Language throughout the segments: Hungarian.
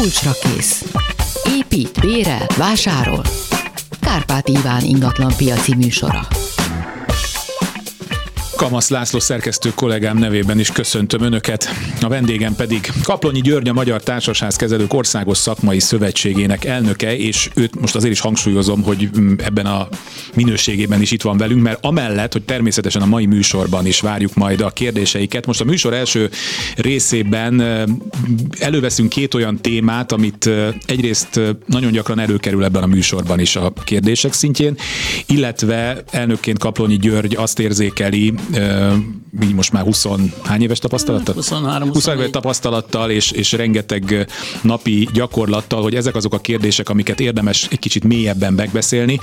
Kulcsra kész. Épít, bérel, vásárol. Kárpát Iván ingatlan piaci műsora. Kamasz László szerkesztő kollégám nevében is köszöntöm Önöket. A vendégem pedig Kaplonyi György, a Magyar Társasházkezelők Országos Szakmai Szövetségének elnöke, és őt most azért is hangsúlyozom, hogy ebben a minőségében is itt van velünk, mert amellett, hogy természetesen a mai műsorban is várjuk majd a kérdéseiket. Most a műsor első részében előveszünk két olyan témát, amit egyrészt nagyon gyakran előkerül ebben a műsorban is a kérdések szintjén, illetve elnökként Kaplonyi György azt érzékeli, így most már 20 hány éves tapasztalattal? 23 20 éves tapasztalattal és, és rengeteg napi gyakorlattal, hogy ezek azok a kérdések, amiket érdemes egy kicsit mélyebben megbeszélni.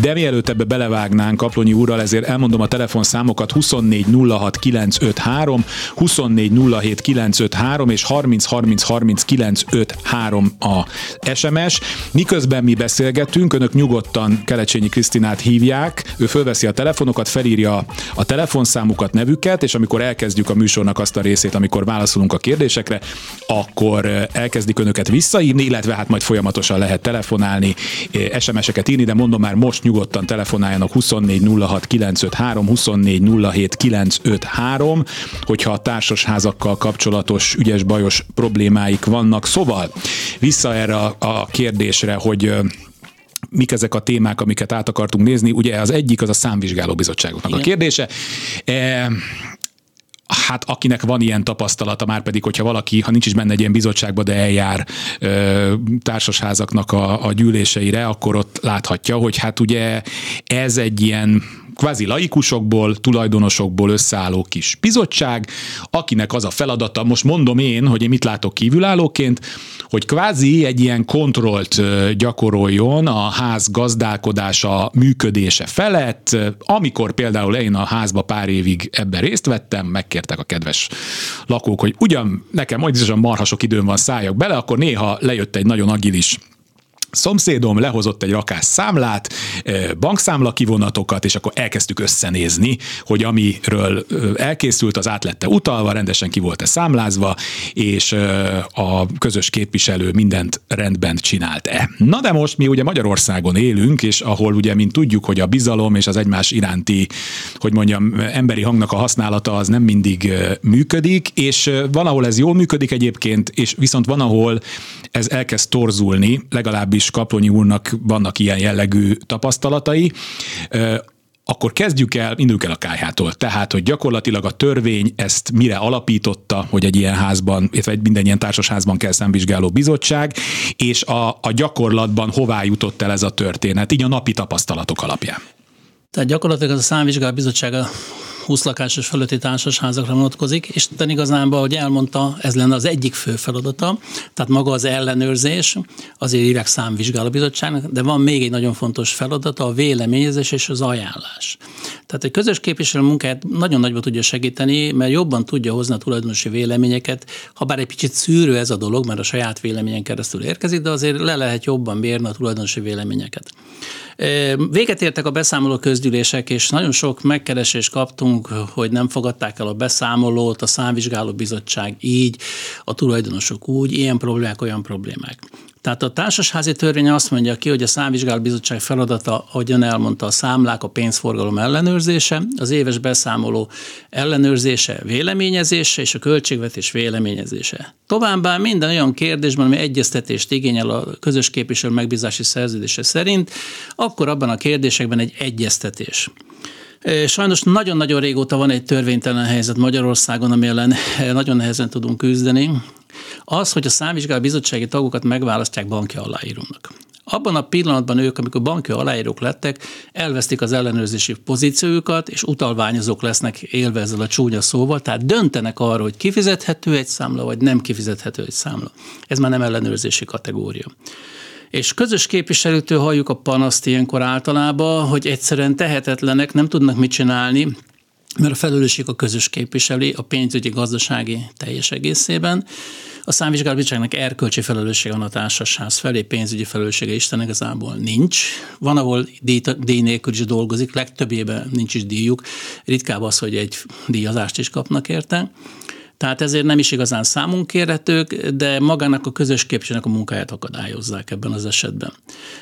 De mielőtt ebbe belevágnánk Kaplonyi úrral, ezért elmondom a telefonszámokat 24 06 953, 24 07 953 és 30 30 30 953 a SMS. Miközben mi beszélgetünk, önök nyugodtan Kelecsényi Krisztinát hívják, ő fölveszi a telefonokat, felírja a telefonszámukat, nevüket, és amikor elkezdjük a műsornak azt a részét, amikor válaszolunk a kérdésekre, akkor elkezdik önöket visszaírni, illetve hát majd folyamatosan lehet telefonálni, SMS-eket írni, de mondom már most nyugodtan telefonáljanak 24 06 953, 24 07 953, hogyha a társasházakkal kapcsolatos ügyes bajos problémáik vannak. Szóval vissza erre a kérdésre, hogy mik ezek a témák, amiket át akartunk nézni. Ugye az egyik az a számvizsgálóbizottságoknak Igen. a kérdése. E, hát akinek van ilyen tapasztalata, már pedig, hogyha valaki, ha nincs is benne egy ilyen bizottságba, de eljár ö, társasházaknak a, a gyűléseire, akkor ott láthatja, hogy hát ugye ez egy ilyen kvázi laikusokból, tulajdonosokból összeálló kis bizottság, akinek az a feladata, most mondom én, hogy én mit látok kívülállóként, hogy kvázi egy ilyen kontrollt gyakoroljon a ház gazdálkodása működése felett, amikor például én a házba pár évig ebben részt vettem, megkértek a kedves lakók, hogy ugyan nekem majd is a marhasok időm van, szálljak bele, akkor néha lejött egy nagyon agilis szomszédom lehozott egy rakás számlát, bankszámla kivonatokat, és akkor elkezdtük összenézni, hogy amiről elkészült, az át lette utalva, rendesen ki volt-e számlázva, és a közös képviselő mindent rendben csinált-e. Na de most mi ugye Magyarországon élünk, és ahol ugye, mint tudjuk, hogy a bizalom és az egymás iránti, hogy mondjam, emberi hangnak a használata az nem mindig működik, és van, ahol ez jól működik egyébként, és viszont van, ahol ez elkezd torzulni, legalábbis is Kaplonyi úrnak vannak ilyen jellegű tapasztalatai, akkor kezdjük el, induljunk el a kájhától. Tehát, hogy gyakorlatilag a törvény ezt mire alapította, hogy egy ilyen házban, illetve egy minden ilyen társasházban kell szemvizsgáló bizottság, és a, a gyakorlatban hová jutott el ez a történet, így a napi tapasztalatok alapján. Tehát gyakorlatilag az a számvizsgáló bizottság a 20 lakásos fölötti társasházakra vonatkozik, és Isten igazából, ahogy elmondta, ez lenne az egyik fő feladata, tehát maga az ellenőrzés, azért írják számvizsgálóbizottságnak, de van még egy nagyon fontos feladata, a véleményezés és az ajánlás. Tehát egy közös képviselő munkáját nagyon nagyban tudja segíteni, mert jobban tudja hozni a tulajdonosi véleményeket, ha bár egy picit szűrő ez a dolog, mert a saját véleményen keresztül érkezik, de azért le lehet jobban mérni a tulajdonosi véleményeket. Véget értek a beszámoló közgyűlések, és nagyon sok megkeresést kaptunk, hogy nem fogadták el a beszámolót, a számvizsgáló bizottság így, a tulajdonosok úgy, ilyen problémák, olyan problémák. Tehát a társasházi törvény azt mondja ki, hogy a számvizsgálóbizottság feladata, ahogyan elmondta, a számlák, a pénzforgalom ellenőrzése, az éves beszámoló ellenőrzése, véleményezése és a költségvetés véleményezése. Továbbá minden olyan kérdésben, ami egyeztetést igényel a közös képviselő megbízási szerződése szerint, akkor abban a kérdésekben egy egyeztetés. Sajnos nagyon-nagyon régóta van egy törvénytelen helyzet Magyarországon, ami ellen nagyon nehezen tudunk küzdeni. Az, hogy a számvizsgáló bizottsági tagokat megválasztják banki aláírónak. Abban a pillanatban ők, amikor banki aláírók lettek, elvesztik az ellenőrzési pozíciójukat, és utalványozók lesznek élve ezzel a csúnya szóval, tehát döntenek arra, hogy kifizethető egy számla, vagy nem kifizethető egy számla. Ez már nem ellenőrzési kategória. És közös képviselőtől halljuk a panaszt ilyenkor általában, hogy egyszerűen tehetetlenek, nem tudnak mit csinálni, mert a felelősség a közös képviselő a pénzügyi gazdasági teljes egészében. A számvizsgálóbizottságnak erkölcsi felelőssége van a társasház felé, pénzügyi felelőssége Isten igazából nincs. Van, ahol díj, díj nélkül is dolgozik, legtöbbében nincs is díjuk. Ritkább az, hogy egy díjazást is kapnak érte. Tehát ezért nem is igazán számunk kérhetők, de magának a közös képviselőnek a munkáját akadályozzák ebben az esetben.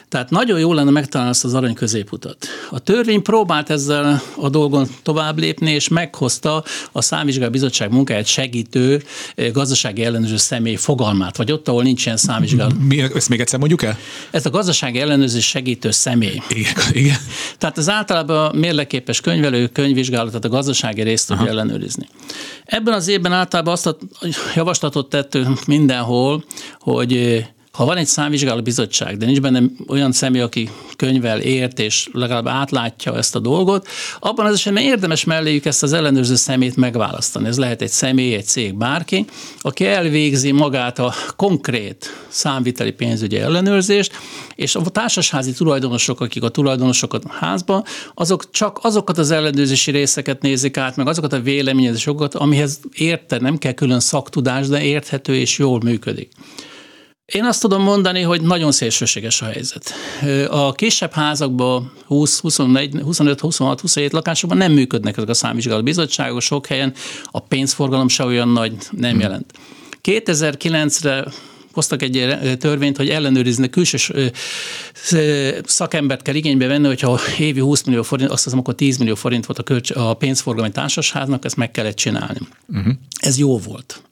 Tehát nagyon jó lenne megtalálni azt az arany középutat. A törvény próbált ezzel a dolgon tovább lépni, és meghozta a számvizsgáló bizottság munkáját segítő eh, gazdasági ellenőrző személy fogalmát, vagy ott, ahol nincs ilyen számvizsgáló. Mi, ezt még egyszer mondjuk el? Ez a gazdasági ellenőrzés segítő személy. Igen. igen. Tehát az általában mérleképes könyvelő, könyvvizsgálatot, a gazdasági részt tudja ellenőrizni. Ebben az évben általában azt a javaslatot tettünk mindenhol, hogy ha van egy számvizsgáló bizottság, de nincs benne olyan személy, aki könyvel ért, és legalább átlátja ezt a dolgot, abban az esetben érdemes melléjük ezt az ellenőrző szemét megválasztani. Ez lehet egy személy, egy cég, bárki, aki elvégzi magát a konkrét számviteli pénzügyi ellenőrzést, és a társasházi tulajdonosok, akik a tulajdonosokat házban, azok csak azokat az ellenőrzési részeket nézik át, meg azokat a véleményezésokat, amihez érte, nem kell külön szaktudás, de érthető és jól működik. Én azt tudom mondani, hogy nagyon szélsőséges a helyzet. A kisebb házakban 20, 24, 25, 26, 27 lakásokban nem működnek ezek a számvizsgáló bizottságok, sok helyen a pénzforgalom se olyan nagy nem jelent. 2009-re hoztak egy törvényt, hogy ellenőrizni külső szakembert kell igénybe venni, hogyha évi 20 millió forint, azt hiszem, akkor 10 millió forint volt a, kölcs, a pénzforgalmi társasháznak, ezt meg kellett csinálni. Uh-huh. Ez jó volt.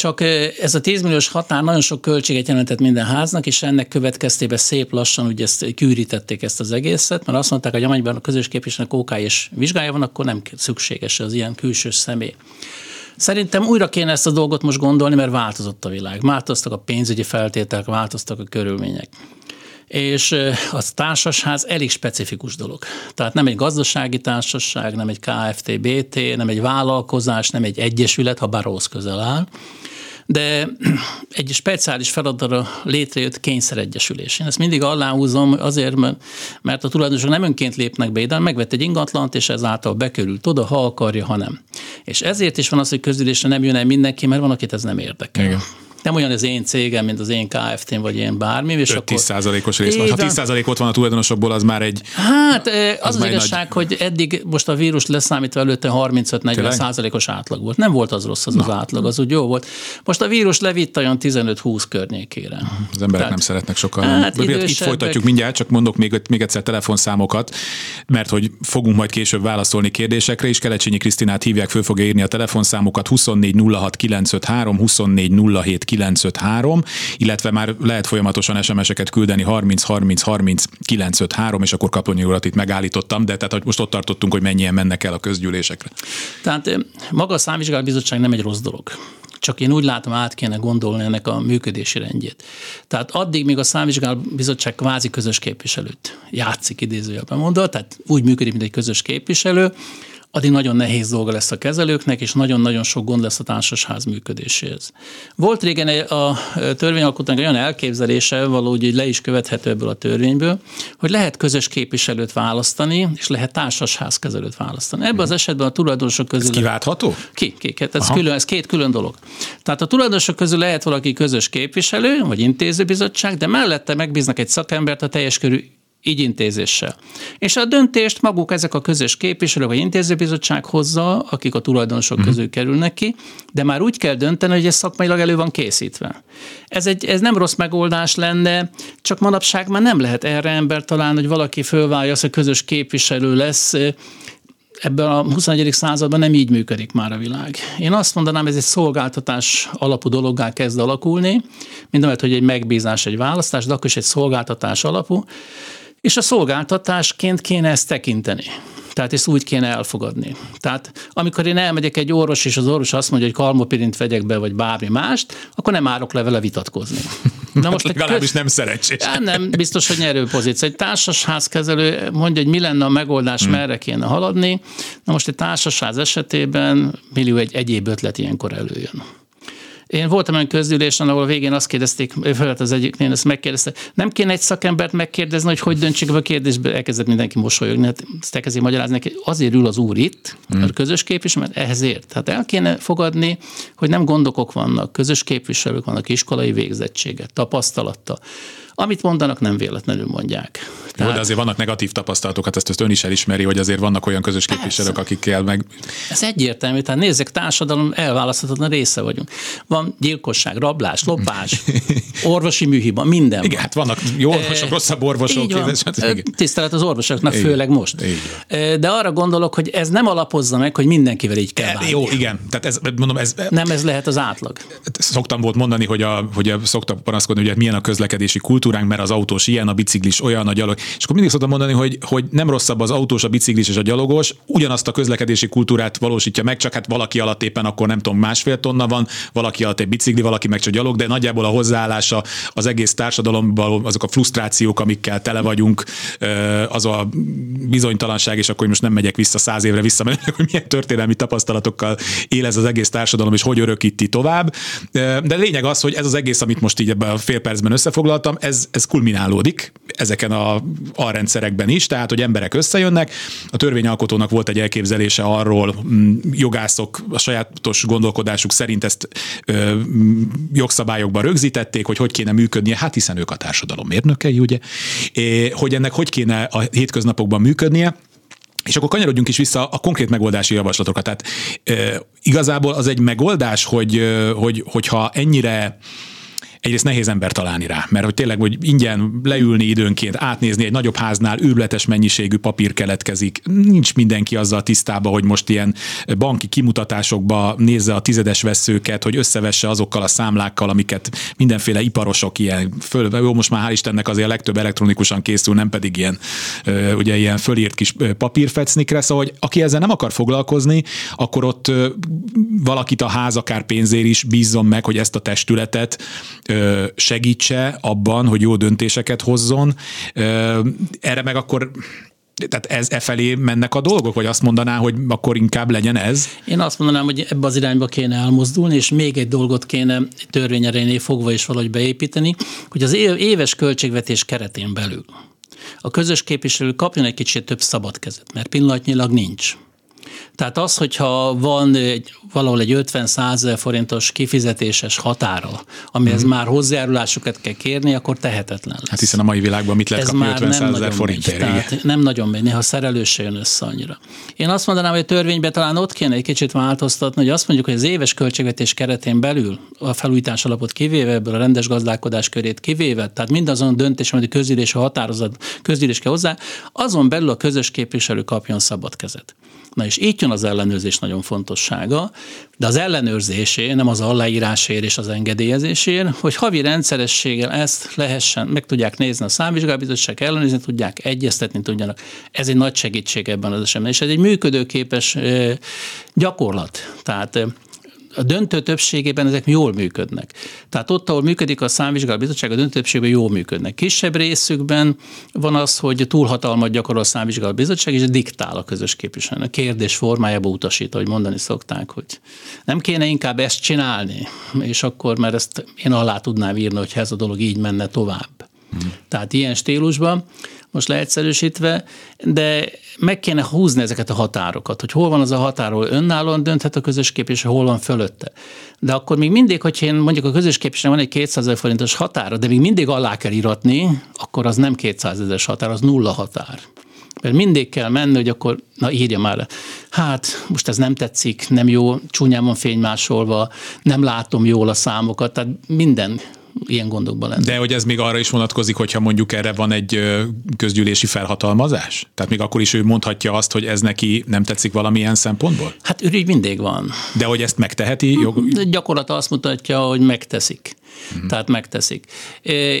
Csak ez a 10 milliós határ nagyon sok költséget jelentett minden háznak, és ennek következtében szép lassan ugye ezt kűrítették ezt az egészet, mert azt mondták, hogy amennyiben a közös képviselőnek OK és vizsgája van, akkor nem szükséges az ilyen külső személy. Szerintem újra kéne ezt a dolgot most gondolni, mert változott a világ. Változtak a pénzügyi feltételek, változtak a körülmények és a társasház elég specifikus dolog. Tehát nem egy gazdasági társaság, nem egy KFT-BT, nem egy vállalkozás, nem egy egyesület, ha bár rossz közel áll, de egy speciális feladatra létrejött kényszeregyesülés. Én ezt mindig aláhúzom azért, mert a tulajdonosok nem önként lépnek be ide, megvett egy ingatlant, és ezáltal bekerült oda, ha akarja, ha nem. És ezért is van az, hogy közülésre nem jön el mindenki, mert van, akit ez nem érdekel. Igen nem olyan az én cégem, mint az én KFT-m, vagy én bármi. És 5-10 százalékos rész van. Ha 10 százalék ott van a tulajdonosokból, az már egy... Hát az az, az igazság, nagy... hogy eddig most a vírus leszámítva előtte 35-40 százalékos átlag volt. Nem volt az rossz az Na. az átlag, az úgy jó volt. Most a vírus levitt olyan 15-20 környékére. Az emberek Tehát, nem szeretnek sokkal. Hát Itt folytatjuk mindjárt, csak mondok még, még egyszer telefonszámokat, mert hogy fogunk majd később válaszolni kérdésekre, és Kelecsényi Krisztinát hívják, föl fogja írni a telefonszámokat 24 06 953, 24 07 953, illetve már lehet folyamatosan SMS-eket küldeni 30 30 30 953, és akkor Kaplonyi urat itt megállítottam, de tehát most ott tartottunk, hogy mennyien mennek el a közgyűlésekre. Tehát maga a számvizsgálóbizottság nem egy rossz dolog. Csak én úgy látom, át kéne gondolni ennek a működési rendjét. Tehát addig, míg a számvizsgáló bizottság kvázi közös képviselőt játszik idézőjelben mondva, tehát úgy működik, mint egy közös képviselő, addig nagyon nehéz dolga lesz a kezelőknek, és nagyon-nagyon sok gond lesz a társasház működéséhez. Volt régen a törvényalkotónak olyan elképzelése, valahogy le is követhető ebből a törvényből, hogy lehet közös képviselőt választani, és lehet társasház kezelőt választani. Ebben az esetben a tulajdonosok közül... Ez kiváltható? Ki, ki, ki ez, külön, ez két külön dolog. Tehát a tulajdonosok közül lehet valaki közös képviselő, vagy intézőbizottság, de mellette megbíznak egy szakembert a teljes körű így intézéssel. És a döntést maguk ezek a közös képviselők vagy intézőbizottság hozza, akik a tulajdonosok mm. közül kerülnek ki, de már úgy kell dönteni, hogy ez szakmailag elő van készítve. Ez, egy, ez nem rossz megoldás lenne, csak manapság már nem lehet erre ember talán, hogy valaki fölválja, az, hogy közös képviselő lesz, ebben a 21. században nem így működik már a világ. Én azt mondanám, ez egy szolgáltatás alapú dologgá kezd alakulni, mindamellett, hogy egy megbízás, egy választás, de akkor is egy szolgáltatás alapú, és a szolgáltatásként kéne ezt tekinteni. Tehát ezt úgy kéne elfogadni. Tehát amikor én elmegyek egy orvos, és az orvos azt mondja, hogy kalmopirint vegyek be, vagy bármi mást, akkor nem árok le vele vitatkozni. Na most legalábbis köz... nem szerencsés. Ja, nem, biztos, hogy nyerő pozíció. Egy társasházkezelő mondja, hogy mi lenne a megoldás, hmm. merre kéne haladni. Na most egy társasház esetében millió egy egyéb ötlet ilyenkor előjön. Én voltam olyan közgyűlésen, ahol végén azt kérdezték, felett az egyiknél, ezt megkérdezte, nem kéne egy szakembert megkérdezni, hogy hogy döntsék a kérdésbe, elkezdett mindenki mosolyogni, hát ezt elkezdi magyarázni neki, azért ül az úr itt, hmm. a közös képviselő, mert ehhez ért. Tehát el kéne fogadni, hogy nem gondokok vannak, közös képviselők vannak, iskolai végzettsége, tapasztalata. Amit mondanak, nem véletlenül mondják. Tehát... Jó, de azért vannak negatív tapasztalatok, hát ezt, ezt ön is elismeri, hogy azért vannak olyan közös képviselők, Persze. akikkel meg... Ez egyértelmű, tehát nézzek, társadalom elválaszthatatlan része vagyunk. Van gyilkosság, rablás, lopás, orvosi műhiba, minden Igen, van. hát vannak jó orvosok, e, rosszabb orvosok. Így van. Tisztelet az orvosoknak, igen. főleg most. Igen. De arra gondolok, hogy ez nem alapozza meg, hogy mindenkivel így kell bánni. Jó, igen. Tehát ez, mondom, ez, nem ez lehet az átlag. Szoktam volt mondani, hogy, a, hogy a, szoktam panaszkodni, hogy milyen a közlekedési kultúránk, mert az autós ilyen, a biciklis olyan, a gyalog. És akkor mindig szoktam mondani, hogy, hogy nem rosszabb az autós, a biciklis és a gyalogos, ugyanazt a közlekedési kultúrát valósítja meg, csak hát valaki alatt éppen akkor nem tudom, másfél tonna van, valaki alatt egy bicikli, valaki meg csak gyalog, de nagyjából a hozzáállása az egész társadalomban, azok a frusztrációk, amikkel tele vagyunk, az a bizonytalanság, és akkor most nem megyek vissza száz évre vissza, mert hogy milyen történelmi tapasztalatokkal él ez az egész társadalom, és hogy örökíti tovább. De lényeg az, hogy ez az egész, amit most így ebben a fél percben összefoglaltam, ez, ez kulminálódik ezeken a alrendszerekben is, tehát hogy emberek összejönnek. A törvényalkotónak volt egy elképzelése arról, mm, jogászok a sajátos gondolkodásuk szerint ezt ö, jogszabályokban rögzítették, hogy hogy kéne működnie, hát hiszen ők a társadalom mérnökei, ugye, é, hogy ennek hogy kéne a hétköznapokban működnie. És akkor kanyarodjunk is vissza a konkrét megoldási javaslatokra. Tehát e, igazából az egy megoldás, hogy, hogy hogyha ennyire egyrészt nehéz ember találni rá, mert hogy tényleg, hogy ingyen leülni időnként, átnézni egy nagyobb háznál őrületes mennyiségű papír keletkezik. Nincs mindenki azzal tisztában, hogy most ilyen banki kimutatásokba nézze a tizedes veszőket, hogy összevesse azokkal a számlákkal, amiket mindenféle iparosok ilyen föl, jó, most már hál' Istennek azért a legtöbb elektronikusan készül, nem pedig ilyen, ugye ilyen fölírt kis papírfecnikre, szóval, hogy aki ezzel nem akar foglalkozni, akkor ott valakit a ház akár pénzért is bízzon meg, hogy ezt a testületet segítse abban, hogy jó döntéseket hozzon. Erre meg akkor tehát ez e felé mennek a dolgok, vagy azt mondaná, hogy akkor inkább legyen ez? Én azt mondanám, hogy ebbe az irányba kéne elmozdulni, és még egy dolgot kéne törvényerénél fogva is valahogy beépíteni, hogy az éves költségvetés keretén belül a közös képviselő kapjon egy kicsit több szabad kezet, mert pillanatnyilag nincs. Tehát az, hogyha van egy, valahol egy 50-100 forintos kifizetéses határa, amihez mm. már hozzájárulásokat kell kérni, akkor tehetetlen lesz. Hát hiszen a mai világban mit lehet Ez kapni 50 ezer forintért? Tehát nem nagyon megy, néha szerelős jön össze annyira. Én azt mondanám, hogy a törvénybe talán ott kéne egy kicsit változtatni, hogy azt mondjuk, hogy az éves költségvetés keretén belül a felújítás alapot kivéve, ebből a rendes gazdálkodás körét kivéve, tehát mindazon a döntés, amit a közgyűlés a határozat, közgyűlés kell hozzá, azon belül a közös képviselő kapjon szabad kezet. Na és itt jön az ellenőrzés nagyon fontossága, de az ellenőrzésé, nem az aláírásért és az engedélyezésért, hogy havi rendszerességgel ezt lehessen, meg tudják nézni a számvizsgálbizottság, ellenőrizni tudják, egyeztetni tudjanak. Ez egy nagy segítség ebben az esetben, és ez egy működőképes gyakorlat. Tehát a döntő többségében ezek jól működnek. Tehát ott, ahol működik a számvizsgáló bizottság, a döntő többségben jól működnek. Kisebb részükben van az, hogy túlhatalmat gyakorol a számvizsgáló bizottság, és diktál a közös képviselő. A kérdés formájába utasít, ahogy mondani szokták, hogy nem kéne inkább ezt csinálni, és akkor, mert ezt én alá tudnám írni, hogy ez a dolog így menne tovább. Hmm. Tehát ilyen stílusban most leegyszerűsítve, de meg kéne húzni ezeket a határokat, hogy hol van az a határ, ahol önállóan dönthet a közös képviselő, hol van fölötte. De akkor még mindig, hogyha én mondjuk a közös képviselő van egy 200 ezer forintos határa, de még mindig alá kell iratni, akkor az nem 200 ezer határ, az nulla határ. Mert mindig kell menni, hogy akkor, na írja már. Hát, most ez nem tetszik, nem jó, csúnyán van fénymásolva, nem látom jól a számokat, tehát minden ilyen gondokban lenni. De hogy ez még arra is vonatkozik, hogyha mondjuk erre van egy közgyűlési felhatalmazás? Tehát még akkor is ő mondhatja azt, hogy ez neki nem tetszik valamilyen szempontból? Hát ürügy mindig van. De hogy ezt megteheti? Jog... De gyakorlata azt mutatja, hogy megteszik. Uh-huh. Tehát megteszik.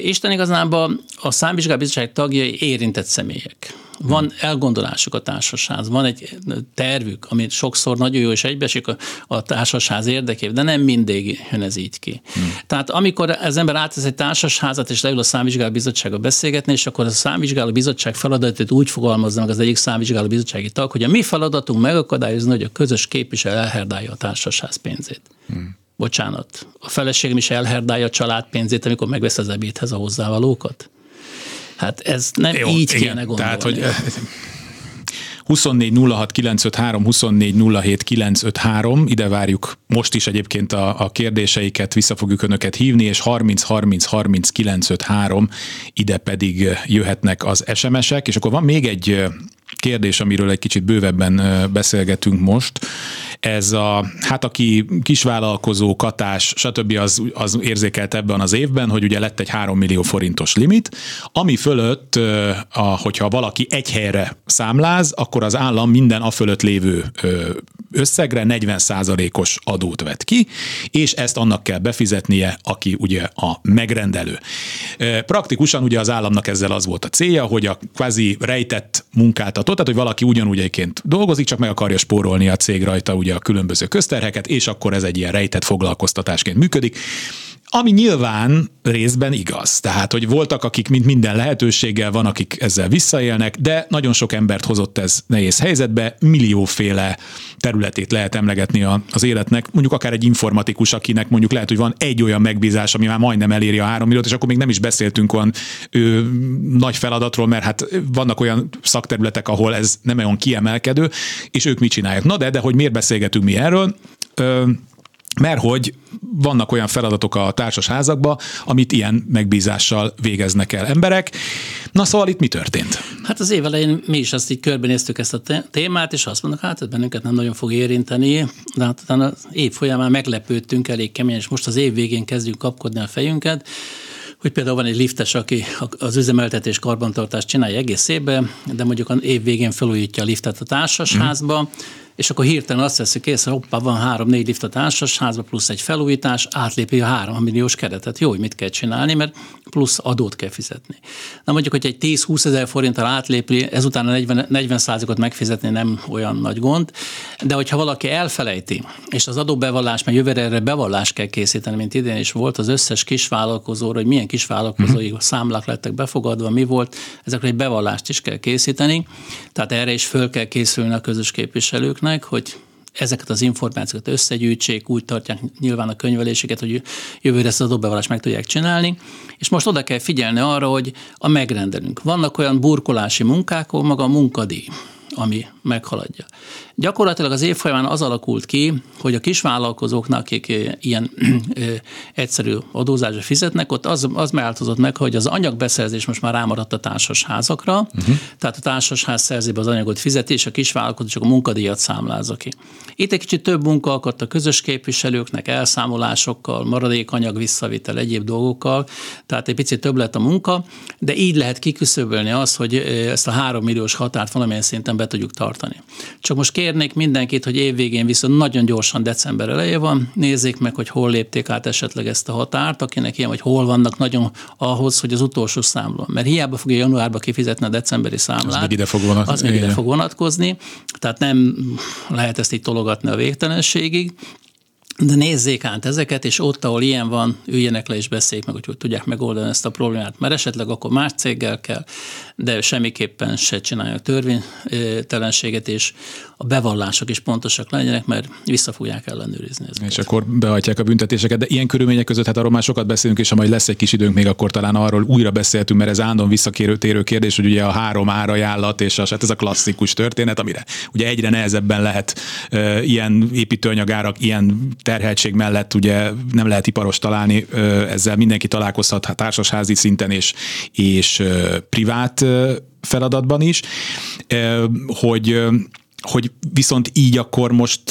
Isten igazából a számvizsgálbizottság tagjai érintett személyek van elgondolásuk a társaság, van egy tervük, amit sokszor nagyon jó és egybesik a, a társaság érdekében, de nem mindig jön ez így ki. Hmm. Tehát amikor az ember átesz egy társasházat, és leül a számvizsgáló bizottsága beszélgetni, és akkor a számvizsgáló bizottság feladatot úgy fogalmazza meg az egyik számvizsgáló bizottsági tag, hogy a mi feladatunk megakadályozni, hogy a közös képviselő elherdálja a társaság pénzét. Hmm. bocsánat, a feleségem is elherdálja a családpénzét, amikor megvesz az ebédhez a hozzávalókat? Hát ez nem Jó, így igen, kéne gondolni. Tehát, hogy 24 06 953, 24 07 953, ide várjuk most is egyébként a, a kérdéseiket, vissza fogjuk önöket hívni, és 30 30 30 953, ide pedig jöhetnek az SMS-ek, és akkor van még egy kérdés, amiről egy kicsit bővebben beszélgetünk most. Ez a, hát aki kisvállalkozó, katás, stb. az, az érzékelt ebben az évben, hogy ugye lett egy 3 millió forintos limit, ami fölött, a, hogyha valaki egy helyre számláz, akkor az állam minden a fölött lévő összegre 40%-os adót vet ki, és ezt annak kell befizetnie, aki ugye a megrendelő. Praktikusan ugye az államnak ezzel az volt a célja, hogy a kvázi rejtett munkáltató, tehát hogy valaki ugyanúgy egyébként dolgozik, csak meg akarja spórolni a cég rajta ugye a különböző közterheket, és akkor ez egy ilyen rejtett foglalkoztatásként működik. Ami nyilván részben igaz. Tehát, hogy voltak, akik mint minden lehetőséggel van, akik ezzel visszaélnek, de nagyon sok embert hozott ez nehéz helyzetbe, millióféle területét lehet emlegetni az életnek, mondjuk akár egy informatikus, akinek mondjuk lehet, hogy van egy olyan megbízás, ami már majdnem eléri a három milliót, és akkor még nem is beszéltünk olyan ő, nagy feladatról, mert hát vannak olyan szakterületek, ahol ez nem olyan kiemelkedő, és ők mit csinálják. Na de, de hogy miért beszélgetünk mi erről? Ö, mert hogy vannak olyan feladatok a társasházakban, amit ilyen megbízással végeznek el emberek. Na szóval itt mi történt? Hát az év elején mi is azt így körbenéztük ezt a témát, és azt mondjuk, hát ez bennünket nem nagyon fog érinteni, de hát utána az év folyamán meglepődtünk elég keményen, és most az év végén kezdjük kapkodni a fejünket, hogy például van egy liftes, aki az üzemeltetés karbantartást csinálja egész évben, de mondjuk a év végén felújítja a liftet a társasházba, mm és akkor hirtelen azt veszük észre, hoppá, van három-négy lift a társasházba, plusz egy felújítás, átlépi a három milliós keretet. Jó, hogy mit kell csinálni, mert plusz adót kell fizetni. Na mondjuk, hogy egy 10-20 ezer forinttal átlépi, ezután a 40, 40 ot megfizetni nem olyan nagy gond, de hogyha valaki elfelejti, és az adóbevallás, mert jövőre erre bevallást kell készíteni, mint idén is volt az összes kisvállalkozóra, hogy milyen kisvállalkozói uh-huh. számlák lettek befogadva, mi volt, ezekre egy bevallást is kell készíteni, tehát erre is föl kell készülni a közös képviselőknek, hogy ezeket az információkat összegyűjtsék, úgy tartják nyilván a könyveléseket, hogy jövőre ezt az adóbevallást meg tudják csinálni, és most oda kell figyelni arra, hogy a megrendelünk. Vannak olyan burkolási munkák, ahol maga a munkadíj ami meghaladja. Gyakorlatilag az év folyamán az alakult ki, hogy a kisvállalkozóknak, akik ilyen egyszerű adózásra fizetnek, ott az, az változott meg, hogy az anyagbeszerzés most már rámaradt a társasházakra, uh-huh. tehát a társasház szerzi be az anyagot fizeti, és a kisvállalkozó csak a munkadíjat számlázza ki. Itt egy kicsit több munka akadt a közös képviselőknek, elszámolásokkal, maradékanyag visszavitel, egyéb dolgokkal, tehát egy picit több lett a munka, de így lehet kiküszöbölni azt, hogy ezt a három milliós határt valamilyen szinten be tudjuk tartani. Csak most kérnék mindenkit, hogy évvégén viszont nagyon gyorsan december eleje van, nézzék meg, hogy hol lépték át esetleg ezt a határt, akinek ilyen, vagy hol vannak nagyon ahhoz, hogy az utolsó számló. Mert hiába fogja januárba kifizetni a decemberi számlát. Az meg ide fog, vonat... az meg ide fog vonatkozni. Tehát nem lehet ezt így tologatni a végtelenségig, de nézzék át ezeket, és ott, ahol ilyen van, üljenek le és beszéljék meg, hogy hogy tudják megoldani ezt a problémát, mert esetleg akkor más céggel kell, de semmiképpen se csinálják törvénytelenséget, és a bevallások is pontosak legyenek, mert vissza fogják ellenőrizni ezeket. És akkor behajtják a büntetéseket, de ilyen körülmények között, hát arról már sokat beszélünk, és ha majd lesz egy kis időnk még, akkor talán arról újra beszéltünk, mert ez állandóan visszakérő térő kérdés, hogy ugye a három árajánlat, és az, hát ez a klasszikus történet, amire ugye egyre nehezebben lehet e, ilyen építőanyagárak, ilyen terheltség mellett ugye nem lehet iparos találni, ezzel mindenki találkozhat hát társasházi szinten és, és privát feladatban is, hogy hogy viszont így akkor most,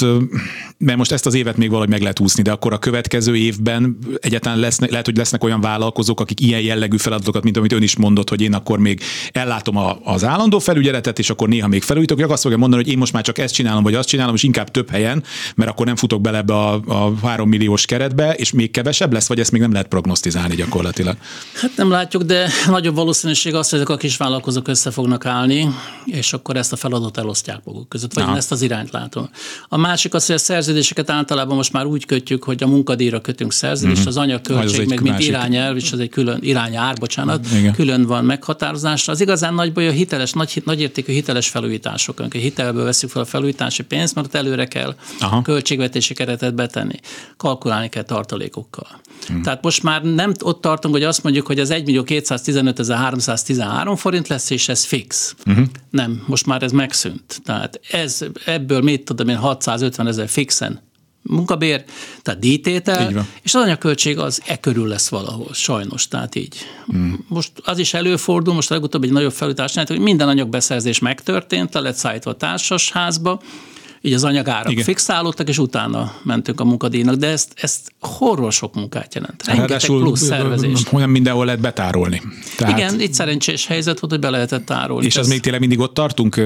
mert most ezt az évet még valahogy meg lehet úszni, de akkor a következő évben egyáltalán lesznek, lehet, hogy lesznek olyan vállalkozók, akik ilyen jellegű feladatokat, mint amit ön is mondott, hogy én akkor még ellátom a, az állandó felügyeletet, és akkor néha még felújítok, hogy azt fogja mondani, hogy én most már csak ezt csinálom, vagy azt csinálom, és inkább több helyen, mert akkor nem futok bele ebbe a, a három milliós keretbe, és még kevesebb lesz, vagy ezt még nem lehet prognosztizálni gyakorlatilag. Hát nem látjuk, de nagyobb valószínűség az, hogy ezek a kis vállalkozók össze fognak állni, és akkor ezt a feladatot elosztják maguk között, vagy Aha. én ezt az irányt látom. A másik az, hogy a szerződéseket általában most már úgy kötjük, hogy a munkadíjra kötünk szerződést, uh-huh. az anyagköltség meg mint irányelv, és az egy külön irányár, bocsánat, Igen. külön van meghatározásra. Az igazán nagy baj a hiteles, nagy, nagyértékű hiteles felújítások, amikor hitelből veszük fel a felújítási pénzt, mert előre kell Aha. költségvetési keretet betenni. Kalkulálni kell tartalékokkal. Hmm. Tehát most már nem ott tartunk, hogy azt mondjuk, hogy az 1 millió 215 313 forint lesz, és ez fix. Uh-huh. Nem, most már ez megszűnt. Tehát ez, ebből mit tudom én, 650 ezer fixen munkabér, tehát díjtétel, és az anyagköltség az e körül lesz valahol, sajnos, tehát így. Mm. Most az is előfordul, most legutóbb egy nagyobb felújítás, hogy minden anyagbeszerzés megtörtént, le lett szállítva a társasházba, így az anyagárak Igen. fixálódtak, és utána mentünk a munkadíjnak, de ezt, ezt horror sok munkát jelent. Rengeteg plusz szervezés. Olyan mindenhol lehet betárolni. Tehát... Igen, itt szerencsés helyzet volt, hogy be lehetett tárolni. És az még tényleg mindig ott tartunk.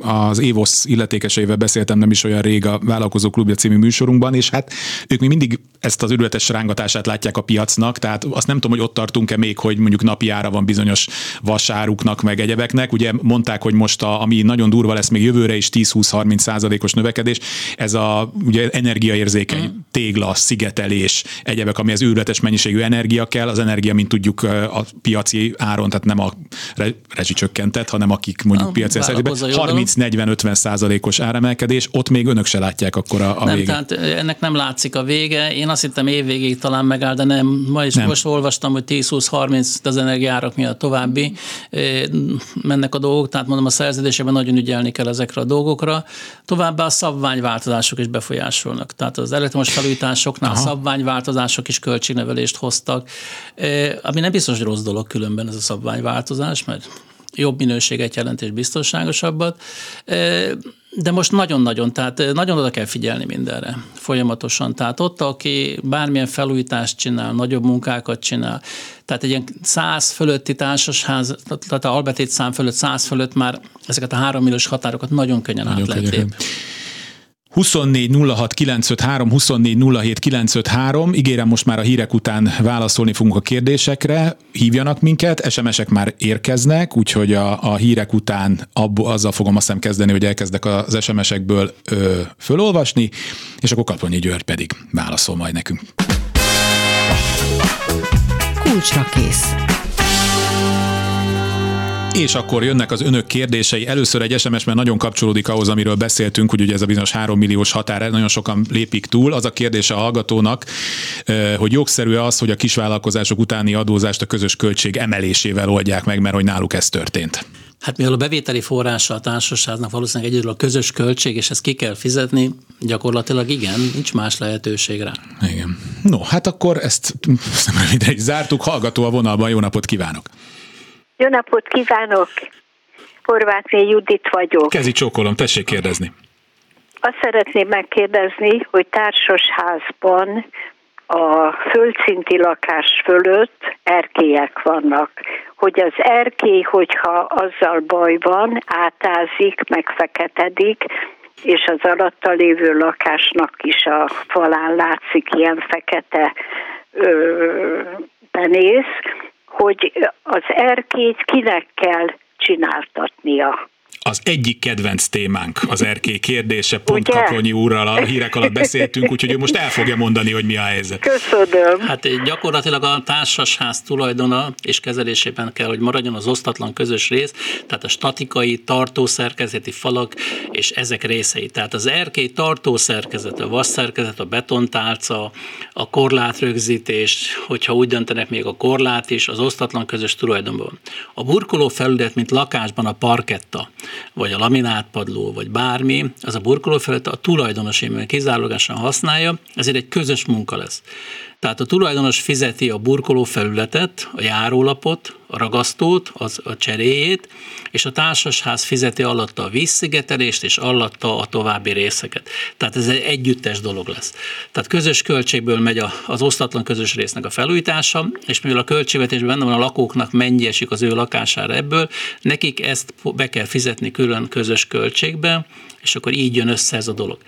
Az Évosz illetékeseivel beszéltem nem is olyan rég a Vállalkozó Klubja című műsorunkban, és hát ők még mindig ezt az őrületes rángatását látják a piacnak, tehát azt nem tudom, hogy ott tartunk-e még, hogy mondjuk napi ára van bizonyos vasáruknak, meg egyebeknek. Ugye mondták, hogy most a, ami nagyon durva lesz még jövőre is 10-20-30 százalékos növekedés, ez a ugye energiaérzékeny mm. tégla, szigetelés, egyebek, ami az őrületes mennyiségű energia kell, az energia, mint tudjuk a piaci áron, tehát nem a rezsicsökkentett, hanem akik mondjuk a piaci 30-40-50 százalékos áremelkedés, ott még önök se látják akkor a, a nem, vége. Tehát ennek nem látszik a vége. Én azt hittem évvégéig talán megáll, de nem. Ma is nem. most olvastam, hogy 10-20-30 az energiárak miatt további mennek a dolgok, tehát mondom a szerződésében nagyon ügyelni kell ezekre a dolgokra. Továbbá a szabványváltozások is befolyásolnak. Tehát az elektromos felújításoknál Aha. szabványváltozások is költségnevelést hoztak, ami nem biztos, hogy rossz dolog különben ez a szabványváltozás, mert jobb minőséget jelent és biztonságosabbat. De most nagyon-nagyon, tehát nagyon oda kell figyelni mindenre folyamatosan. Tehát ott, aki bármilyen felújítást csinál, nagyobb munkákat csinál, tehát egy ilyen száz fölötti társasház, tehát a albetét szám fölött, száz fölött már ezeket a három milliós határokat nagyon könnyen nagyon át lehet lépni. 24 06 953, 24 07 953. Ígérem, most már a hírek után válaszolni fogunk a kérdésekre. Hívjanak minket, SMS-ek már érkeznek, úgyhogy a, a hírek után abból, azzal fogom azt hiszem kezdeni, hogy elkezdek az SMS-ekből ö, fölolvasni, és akkor Kaplonyi György pedig válaszol majd nekünk. Kulcsra kész. És akkor jönnek az önök kérdései. Először egy SMS, mert nagyon kapcsolódik ahhoz, amiről beszéltünk, hogy ugye ez a bizonyos 3 milliós határ, nagyon sokan lépik túl. Az a kérdése a hallgatónak, hogy jogszerű az, hogy a kisvállalkozások utáni adózást a közös költség emelésével oldják meg, mert hogy náluk ez történt. Hát mivel a bevételi forrása a társaságnak valószínűleg egyedül a közös költség, és ezt ki kell fizetni, gyakorlatilag igen, nincs más lehetőség rá. Igen. No, hát akkor ezt röviden zártuk. Hallgató a vonalban, jó napot kívánok! Jó napot kívánok! Horváthné Judit vagyok. Kezi csókolom, tessék kérdezni. Azt szeretném megkérdezni, hogy társasházban a földszinti lakás fölött erkélyek vannak. Hogy az erkély, hogyha azzal baj van, átázik, megfeketedik, és az alatta lévő lakásnak is a falán látszik ilyen fekete ö, penész, hogy az erkét kinek kell csináltatnia az egyik kedvenc témánk az erkély kérdése, pont Ugye? Kaplonyi úrral a hírek alatt beszéltünk, úgyhogy ő most el fogja mondani, hogy mi a helyzet. Köszönöm. Hát gyakorlatilag a társasház tulajdona és kezelésében kell, hogy maradjon az osztatlan közös rész, tehát a statikai, tartószerkezeti falak és ezek részei. Tehát az erkély tartószerkezet, a vasszerkezet, a betontálca, a korlátrögzítés, hogyha úgy döntenek még a korlát is, az osztatlan közös tulajdonban. A burkoló felület, mint lakásban a parketta, vagy a laminátpadló, vagy bármi, az a burkoló felett a tulajdonos kizárólagosan használja, ezért egy közös munka lesz. Tehát a tulajdonos fizeti a burkoló felületet, a járólapot, a ragasztót, az, a cseréjét, és a társasház fizeti alatta a vízszigetelést, és alatta a további részeket. Tehát ez egy együttes dolog lesz. Tehát közös költségből megy az osztatlan közös résznek a felújítása, és mivel a költségvetésben benne van a lakóknak mennyi esik az ő lakására ebből, nekik ezt be kell fizetni külön közös költségbe, és akkor így jön össze ez a dolog.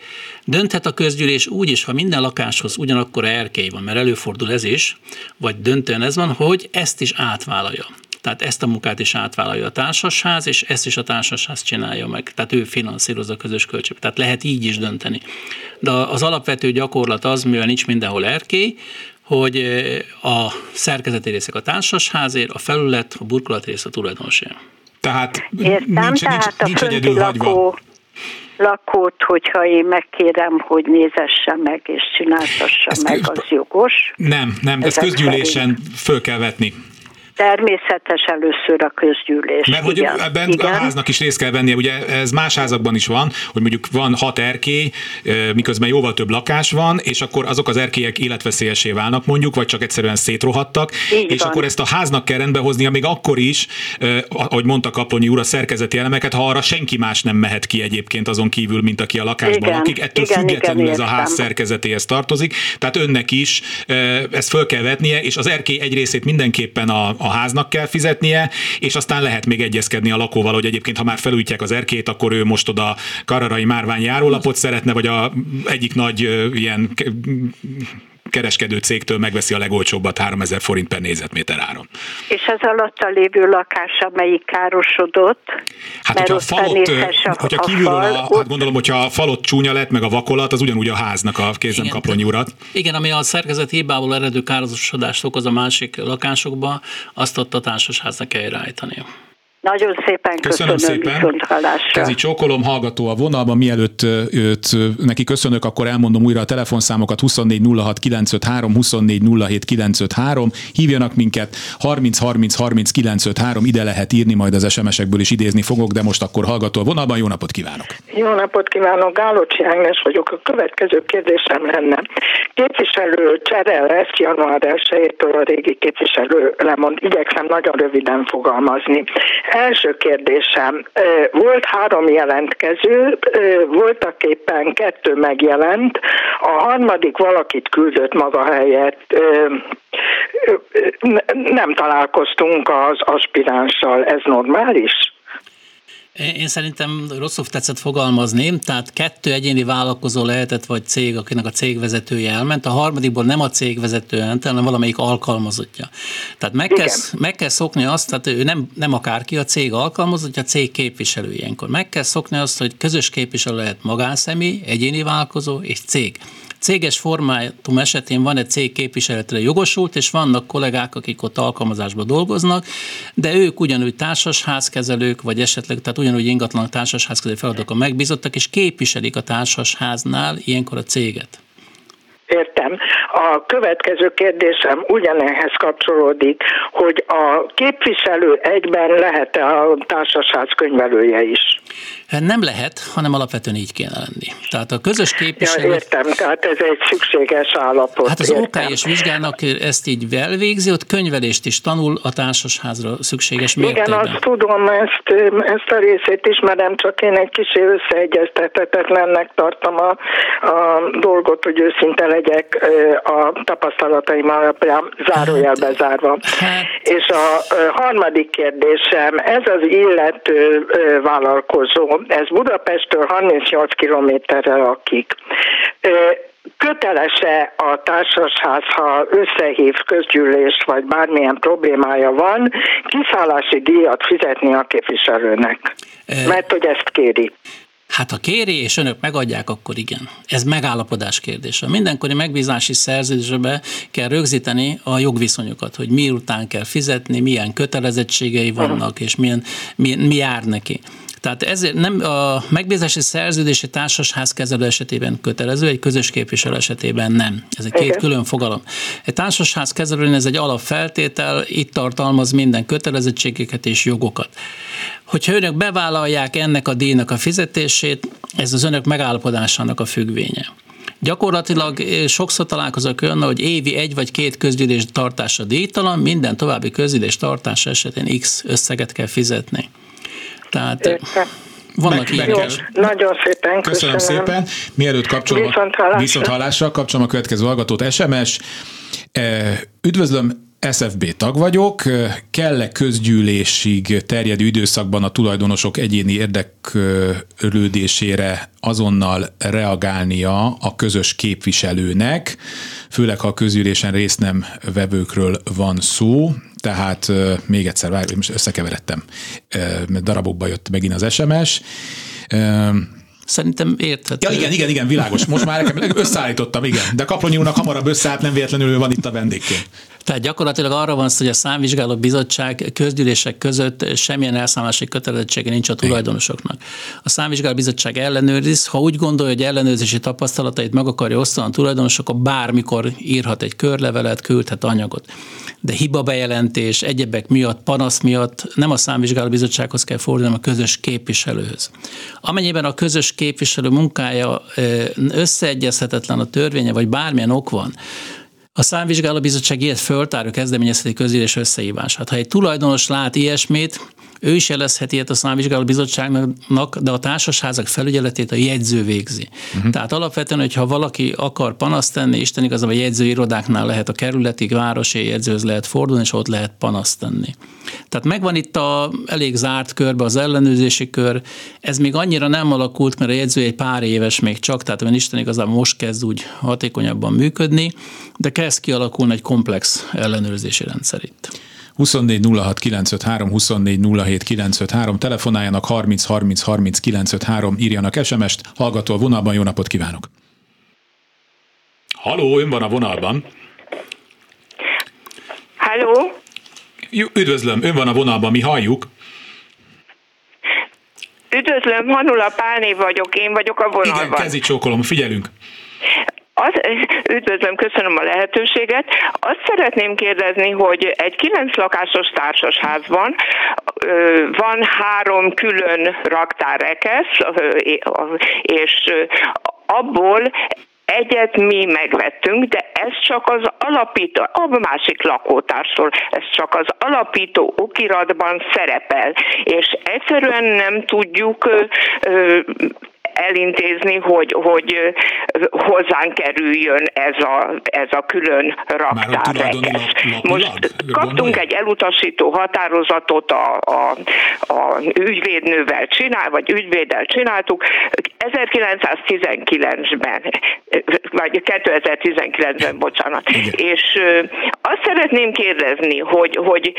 Dönthet a közgyűlés úgy is, ha minden lakáshoz ugyanakkor erkély van, mert előfordul ez is, vagy döntően ez van, hogy ezt is átvállalja. Tehát ezt a munkát is átvállalja a társasház, és ezt is a társasház csinálja meg. Tehát ő finanszírozza a közös költség. Tehát lehet így is dönteni. De az alapvető gyakorlat az, mivel nincs mindenhol erkély, hogy a szerkezeti részek a társasházért, a felület, a burkolat rész a tulajdonosé. Tehát Értem, nincs, tehát nincs, nincs a egyedül lakó, hagyva. Lakót, hogyha én megkérem, hogy nézesse meg és csináltassa Ezt meg, az jogos. Nem, nem, de ezt közgyűlésen föl kell vetni. Természetes először a közgyűlés. Mert hogy igen. ebben igen. a háznak is részt kell vennie, ugye ez más házakban is van, hogy mondjuk van hat erkély, miközben jóval több lakás van, és akkor azok az erkélyek életveszélyesé válnak mondjuk, vagy csak egyszerűen szétrohadtak, Így és van. akkor ezt a háznak kell rendbe hoznia, még akkor is, ahogy mondta Kaplonyi úr, a szerkezeti elemeket, ha arra senki más nem mehet ki egyébként azon kívül, mint aki a lakásban Igen, lakik, ettől igen, függetlenül igen, ez a ház szerkezetéhez tartozik, tehát önnek is ezt föl kell vetnie, és az erkély egy részét mindenképpen a, a háznak kell fizetnie, és aztán lehet még egyezkedni a lakóval, hogy egyébként ha már felújítják az erkét, akkor ő most oda Kararai Márvány járólapot szeretne, vagy a egyik nagy ilyen kereskedő cégtől megveszi a legolcsóbbat 3000 forint per négyzetméter áron. És az alatta lévő lakás, amelyik károsodott, Hát, hogyha a falot, a, hogyha a kívülről, fal, a, hát ott gondolom, hogyha a falot csúnya lett, meg a vakolat, az ugyanúgy a háznak a kézem kaplonyi urat. Igen, ami a szerkezet hibából eredő károsodást okoz a másik lakásokba, azt ott a társasháznak kell irányítani. Nagyon szépen Köszönöm, köszönöm, szépen. viszont hallásra. Kezi csókolom, hallgató a vonalban, mielőtt őt, neki köszönök, akkor elmondom újra a telefonszámokat 24 06 953, 24 07 953, hívjanak minket 30 30 30 953, ide lehet írni, majd az SMS-ekből is idézni fogok, de most akkor hallgató a vonalban, jó napot kívánok! Jó napot kívánok, Gálocsi Ágnes vagyok. A következő kérdésem lenne. Képviselő csere lesz január 1-től a régi képviselő lemond. Igyekszem nagyon röviden fogalmazni. Első kérdésem. Volt három jelentkező, voltak éppen kettő megjelent, a harmadik valakit küldött maga helyett. Nem találkoztunk az aspiránssal, ez normális? Én szerintem rosszul tetszett fogalmazni, tehát kettő egyéni vállalkozó lehetett, vagy cég, akinek a cégvezetője elment, a harmadikból nem a cégvezető elment, hanem valamelyik alkalmazottja. Tehát meg kell, meg kell szokni azt, tehát ő nem, nem akárki a cég alkalmazottja, a cég képviselő ilyenkor. Meg kell szokni azt, hogy közös képviselő lehet magánszemély, egyéni vállalkozó és cég. Céges formátum esetén van egy cég képviseletre jogosult, és vannak kollégák, akik ott alkalmazásban dolgoznak, de ők ugyanúgy társasházkezelők, vagy esetleg, tehát ugyanúgy ingatlan társasházkezelő feladatokon megbízottak, és képviselik a társasháznál ilyenkor a céget. Értem. A következő kérdésem ugyanehhez kapcsolódik, hogy a képviselő egyben lehet-e a társasház könyvelője is? Hát Nem lehet, hanem alapvetően így kéne lenni. Tehát a közös Ja, képviselő... értem, tehát ez egy szükséges állapot. Hát az értem. OK és vizsgának ezt így elvégzi, ott könyvelést is tanul a társasházra szükséges Igen, mértékben. azt tudom, ezt, ezt a részét ismerem, csak én egy kicsi összeegyeztethetetlennek tartom a, a dolgot, hogy őszinte legyek a tapasztalataim alapján zárójelbe zárva. Hát- És a harmadik kérdésem, ez az illető vállalkozó, ez Budapesttől 38 kilométerre lakik. Kötelese a társasház, ha összehív közgyűlést, vagy bármilyen problémája van, kiszállási díjat fizetni a képviselőnek? Mert hogy ezt kéri. Hát ha kéri, és önök megadják, akkor igen. Ez megállapodás kérdése. Mindenkori megbízási szerződésbe kell rögzíteni a jogviszonyokat, hogy miután kell fizetni, milyen kötelezettségei vannak, és milyen, mi, mi jár neki. Tehát ezért nem a megbízási szerződés egy társasház esetében kötelező, egy közös képviselő esetében nem. Ez egy két Igen. külön fogalom. Egy társasház kezelőnél ez egy alapfeltétel, itt tartalmaz minden kötelezettségeket és jogokat. Hogyha önök bevállalják ennek a díjnak a fizetését, ez az önök megállapodásának a függvénye. Gyakorlatilag eh, sokszor találkozok olyan, hogy évi egy vagy két közgyűlés tartása díjtalan, minden további közgyűlés tartása esetén X összeget kell fizetni. Tehát eh, Értem. vannak Meg- ilyenek. Jó, nagyon szépen Köszönöm, köszönöm. szépen. Mielőtt kapcsolom, Viszont hallásra. viszont hallásra kapcsolom a következő hallgatót, SMS. Eh, Üdvözlöm, SFB tag vagyok. Kell-e közgyűlésig terjedő időszakban a tulajdonosok egyéni érdeklődésére azonnal reagálnia a közös képviselőnek, főleg ha a közgyűlésen részt nem vevőkről van szó. tehát még egyszer, várj, most összekeveredtem, darabokba jött megint az SMS. Szerintem érthető. Ja, igen, igen, igen, világos. Most már nekem összeállítottam, igen. De Kapronyi úrnak hamarabb összeállt, nem véletlenül van itt a vendégként. Tehát gyakorlatilag arra van szó, hogy a számvizsgáló bizottság közgyűlések között semmilyen elszámolási kötelezettsége nincs a tulajdonosoknak. A számvizsgáló bizottság ellenőriz, ha úgy gondolja, hogy ellenőrzési tapasztalatait meg akarja osztani a tulajdonosok, akkor bármikor írhat egy körlevelet, küldhet anyagot. De hiba bejelentés, egyebek miatt, panasz miatt nem a számvizsgáló bizottsághoz kell fordulni, a közös képviselőhöz. Amennyiben a közös képviselő munkája összeegyezhetetlen a törvénye, vagy bármilyen ok van, a számvizsgálóbizottság ilyet föltárő kezdeményezheti közülés összehívását. Ha egy tulajdonos lát ilyesmit, ő is jelezheti ilyet a számvizsgáló bizottságnak, de a társasházak felügyeletét a jegyző végzi. Uh-huh. Tehát alapvetően, hogyha valaki akar panaszt tenni, Isten igazából a jegyzőirodáknál lehet a kerületi, városi jegyzőhöz lehet fordulni, és ott lehet panaszt tenni. Tehát megvan itt a elég zárt körbe az ellenőrzési kör. Ez még annyira nem alakult, mert a jegyző egy pár éves még csak, tehát Isten igazából most kezd úgy hatékonyabban működni, de kezd kialakulni egy komplex ellenőrzési rendszer itt. 24 06 953, 24 07 953, telefonáljanak 30 30 30 953, írjanak SMS-t, hallgató a vonalban, jó napot kívánok! Haló, ön van a vonalban. Halló? Üdvözlöm, ön van a vonalban, mi halljuk. Üdvözlöm, Hanula Pálné vagyok, én vagyok a vonalban. Igen, kezi csókolom, figyelünk. Az, üdvözlöm, köszönöm a lehetőséget. Azt szeretném kérdezni, hogy egy kilenc lakásos társasházban van három külön raktárrekesz, és abból Egyet mi megvettünk, de ez csak az alapító, a másik lakótársról, ez csak az alapító okiratban szerepel, és egyszerűen nem tudjuk elintézni, hogy, hogy hozzánk kerüljön ez a, ez a külön raktárrekesz. Most kaptunk egy elutasító határozatot a, a, a ügyvédnővel csinál, vagy ügyvéddel csináltuk 1919-ben, vagy 2019-ben, bocsánat. Igen. És azt szeretném kérdezni, hogy, hogy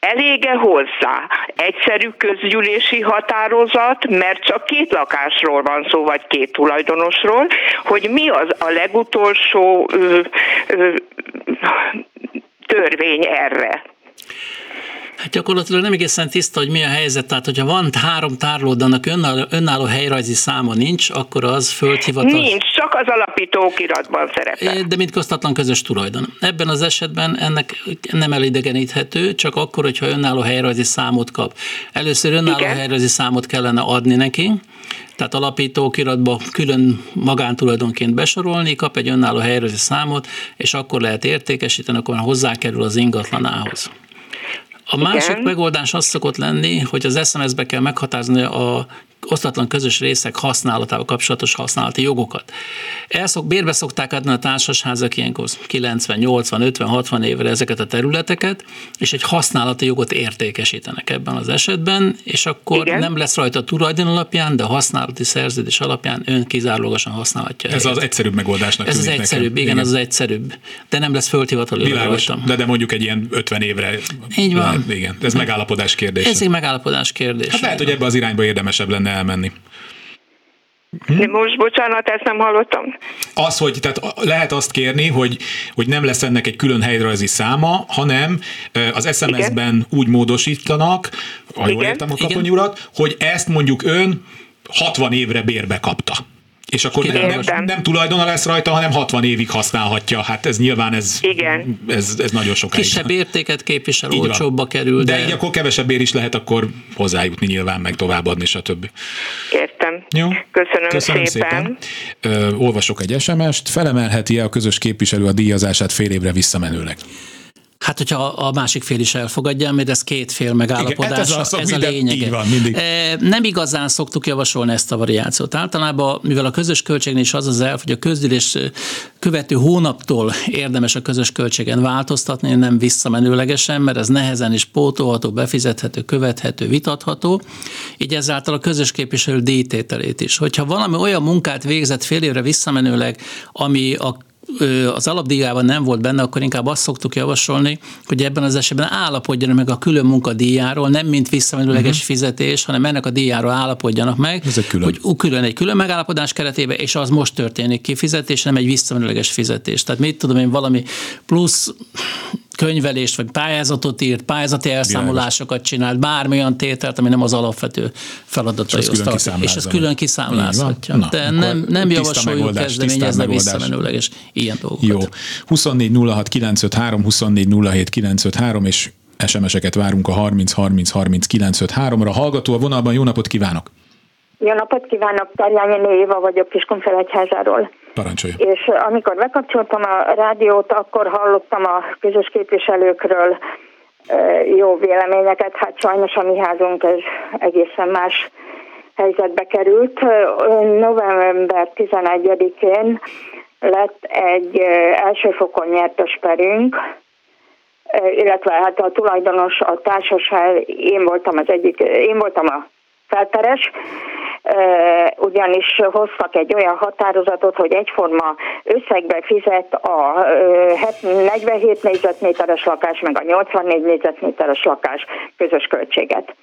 Elége hozzá egyszerű közgyűlési határozat, mert csak két lakásról van szó, vagy két tulajdonosról, hogy mi az a legutolsó ö, ö, törvény erre. Hát gyakorlatilag nem egészen tiszta, hogy mi a helyzet. Tehát, hogyha van három tárlód, annak önálló, önálló helyrajzi száma nincs, akkor az földhivatal. Nincs, csak az alapító okiratban szerepel. De mint köztatlan közös tulajdon. Ebben az esetben ennek nem elidegeníthető, csak akkor, hogyha önálló helyrajzi számot kap. Először önálló Igen. helyrajzi számot kellene adni neki, tehát alapító okiratba külön magántulajdonként besorolni, kap egy önálló helyrajzi számot, és akkor lehet értékesíteni, akkor hozzákerül az ingatlanához. A másik Igen. megoldás az szokott lenni, hogy az SMS-be kell meghatározni a osztatlan közös részek használatával kapcsolatos használati jogokat. Elszok, bérbe szokták adni a társasházak ilyenkor 90, 80, 50, 60 évre ezeket a területeket, és egy használati jogot értékesítenek ebben az esetben, és akkor Igen. nem lesz rajta a tulajdon alapján, de a használati szerződés alapján ön kizárólagosan használhatja. Ez az egyszerűbb megoldásnak Ez az egyszerűbb, igen, igen, az az egyszerűbb. De nem lesz földhivatal Világos, de, de mondjuk egy ilyen 50 évre. Így van. Lehet, igen, ez megállapodás kérdés. Ez egy megállapodás kérdés. Hát lehet, hogy ebbe az irányba érdemesebb lenne elmenni. Hm? Most bocsánat, ezt nem hallottam. Az, hogy tehát lehet azt kérni, hogy, hogy nem lesz ennek egy külön helyrajzi száma, hanem az SMS-ben Igen. úgy módosítanak, ha jól értem a katonyi urat, hogy ezt mondjuk ön 60 évre bérbe kapta. És akkor nem, nem, nem tulajdona lesz rajta, hanem 60 évig használhatja. Hát ez nyilván ez, Igen. ez, ez nagyon sokáig. Kisebb értéket képvisel, így olcsóbba kerül. De, de így akkor kevesebb ér is lehet akkor hozzájutni nyilván, meg továbbadni, stb. Értem. Jó. Köszönöm, Köszönöm szépen. szépen. Ö, olvasok egy SMS-t. Felemelheti-e a közös képviselő a díjazását fél évre visszamenőleg? Hát, hogyha a másik fél is elfogadja, mert ez két fél megállapodás, Igen, ez, ez a lényege. van, mindig. E, nem igazán szoktuk javasolni ezt a variációt. Általában, mivel a közös költségnél is az az elf, hogy a közgyűlés követő hónaptól érdemes a közös költségen változtatni, nem visszamenőlegesen, mert ez nehezen is pótolható, befizethető, követhető, vitatható. Így ezáltal a közös képviselő díjtételét is. Hogyha valami olyan munkát végzett fél évre visszamenőleg, ami a az alapdíjában nem volt benne, akkor inkább azt szoktuk javasolni, hogy ebben az esetben állapodjanak meg a külön munkadíjáról, nem mint visszamenőleges uh-huh. fizetés, hanem ennek a díjáról állapodjanak meg, Ez egy külön. hogy külön egy külön megállapodás keretében, és az most történik kifizetés, nem egy visszamenőleges fizetés. Tehát mit tudom én, valami plusz könyvelést, vagy pályázatot írt, pályázati elszámolásokat csinált, bármilyen tételt, ami nem az alapvető feladataihoz tartozik. És ez külön kiszámlázhatja. Na, De nem, nem javasoljuk kezdeményezni visszamenőleges ilyen dolgokat. Jó. 24 06 953, 24 07 953, és SMS-eket várunk a 30 30 30 953-ra. Hallgató a vonalban, jó napot kívánok! Jó napot kívánok, Tarjányi Éva vagyok Kiskunfelegyházáról. Parancsolja. És amikor bekapcsoltam a rádiót, akkor hallottam a közös képviselőkről jó véleményeket. Hát sajnos a mi házunk ez egészen más helyzetbe került. November 11-én lett egy elsőfokon nyertes perünk, illetve hát a tulajdonos, a társaság, én voltam az egyik, én voltam a felperes, ugyanis hoztak egy olyan határozatot, hogy egyforma összegbe fizet a 47 négyzetméteres lakás, meg a 84 négyzetméteres lakás közös költséget.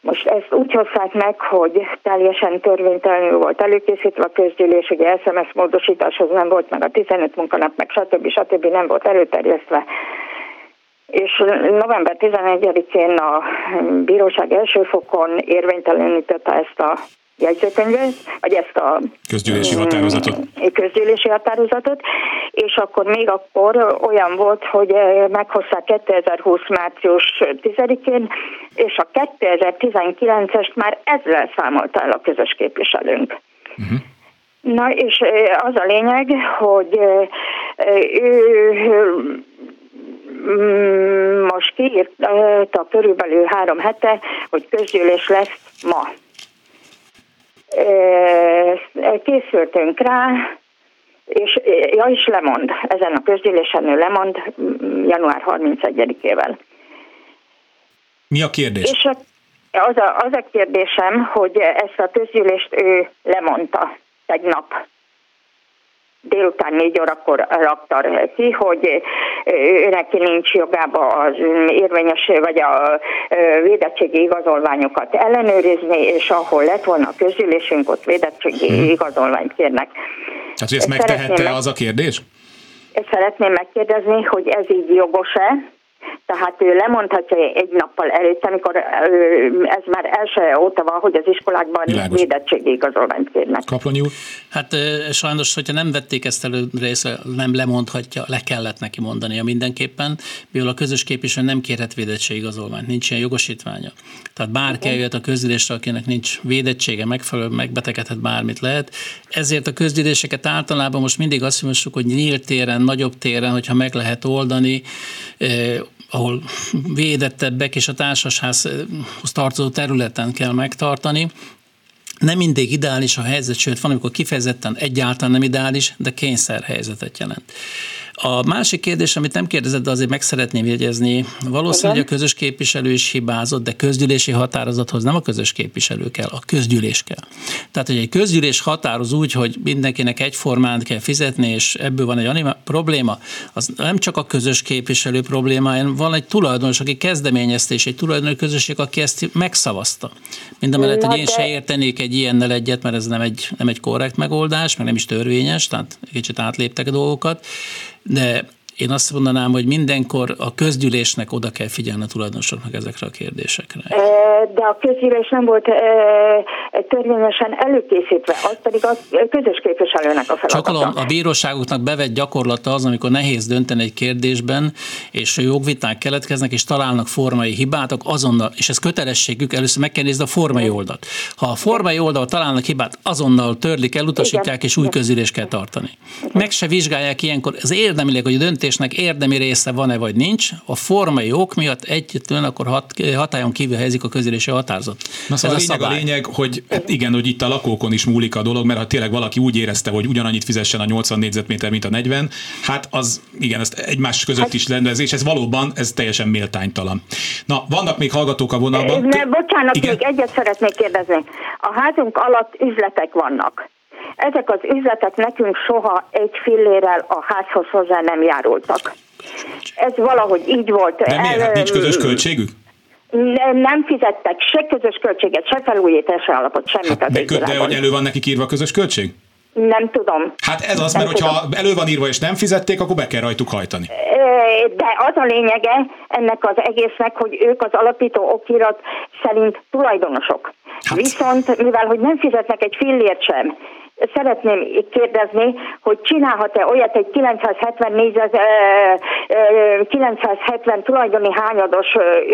Most ezt úgy hozták meg, hogy teljesen törvénytelenül volt előkészítve a közgyűlés, ugye SMS módosításhoz nem volt, meg a 15 munkanap, meg stb. stb. nem volt előterjesztve és november 11-én a bíróság első fokon érvénytelenítette ezt a jegyzőkönyvet, vagy ezt a közgyűlési határozatot. közgyűlési határozatot, és akkor még akkor olyan volt, hogy meghozták 2020 március 10-én, és a 2019-est már ezzel számolta el a közös képviselőnk. Uh-huh. Na és az a lényeg, hogy ő Mm, most kiírta körülbelül három hete, hogy közgyűlés lesz ma. Készültünk rá, és ja is lemond, ezen a közgyűlésen ő lemond mm, január 31-ével. Mi a kérdés? És az a, az a kérdésem, hogy ezt a közgyűlést ő lemondta tegnap délután négy órakor rakta ki, hogy neki nincs jogába az érvényes vagy a védettségi igazolványokat ellenőrizni, és ahol lett volna a közülésünk, ott védettségi hmm. igazolványt kérnek. Hát, hogy ezt megtehette az a kérdés? Szeretném megkérdezni, hogy ez így jogos-e, tehát ő lemondhatja egy nappal előtt, amikor ez már első óta van, hogy az iskolákban Világos. védettségi igazolványt kérnek. Kaplonyi úr? Hát sajnos, hogyha nem vették ezt elő része, nem lemondhatja, le kellett neki mondania mindenképpen, mivel a közös képviselő nem kérhet védettségi igazolványt, nincs ilyen jogosítványa. Tehát bárki eljött a közgyűlésre, akinek nincs védettsége, megfelelő, megbetegedhet, bármit lehet. Ezért a közgyűléseket általában most mindig azt javasljuk, hogy nyílt téren, nagyobb téren, hogyha meg lehet oldani, ahol védettebbek és a társasházhoz tartozó területen kell megtartani. Nem mindig ideális a helyzet, sőt van, amikor kifejezetten egyáltalán nem ideális, de kényszerhelyzetet jelent. A másik kérdés, amit nem kérdezett, de azért meg szeretném jegyezni, valószínűleg a közös képviselő is hibázott, de közgyűlési határozathoz nem a közös képviselő kell, a közgyűlés kell. Tehát, hogy egy közgyűlés határoz úgy, hogy mindenkinek egyformán kell fizetni, és ebből van egy anima probléma, az nem csak a közös képviselő probléma, hanem van egy tulajdonos, aki kezdeményezte, és egy tulajdonos közösség, aki ezt megszavazta. Mindemellett, hogy én se értenék egy ilyennel egyet, mert ez nem egy, nem egy korrekt megoldás, meg nem is törvényes, tehát kicsit átléptek a dolgokat, de én azt mondanám, hogy mindenkor a közgyűlésnek oda kell figyelni a tulajdonosoknak ezekre a kérdésekre. De a közgyűlés nem volt törvényesen előkészítve, az pedig a közös képviselőnek a feladata. Csak a, a bíróságoknak bevett gyakorlata az, amikor nehéz dönteni egy kérdésben, és jogviták keletkeznek, és találnak formai hibát, azonnal, és ez kötelességük, először meg kell nézni a formai oldalt. Ha a formai oldalt találnak hibát, azonnal törlik, elutasítják, Igen. és új közülés kell tartani. Meg se vizsgálják ilyenkor, az érdemileg, hogy a döntésnek érdemi része van-e vagy nincs, a formai ok miatt egyetlen akkor hat, hatályon kívül helyezik a közülési határozat. Na szóval Ez a, lényeg, a lényeg, hogy hát igen, hogy itt a lakókon is múlik a dolog, mert ha tényleg valaki úgy érezte, hogy ugyanannyit fizessen a 80 négyzetméter, mint a 40, hát az igen, ezt egymás között hát, is rendezés, ez valóban, ez teljesen méltánytalan. Na, vannak még hallgatók a vonalban. Ne, bocsánat, igen? még egyet szeretnék kérdezni. A házunk alatt üzletek vannak ezek az üzletek nekünk soha egy fillérrel a házhoz hozzá nem járultak. Ez valahogy így volt. De miért? Hát nincs közös költségük? Nem, nem fizettek se közös költséget, se felújítási alapot, semmit hát, de, de hogy elő van nekik írva közös költség? Nem tudom. Hát ez az, mert hogyha elő van írva és nem fizették, akkor be kell rajtuk hajtani. De az a lényege ennek az egésznek, hogy ők az alapító okirat szerint tulajdonosok. Hát. Viszont mivel, hogy nem fizetnek egy fillért sem, szeretném kérdezni, hogy csinálhat-e olyat egy 974, 970 tulajdoni hányados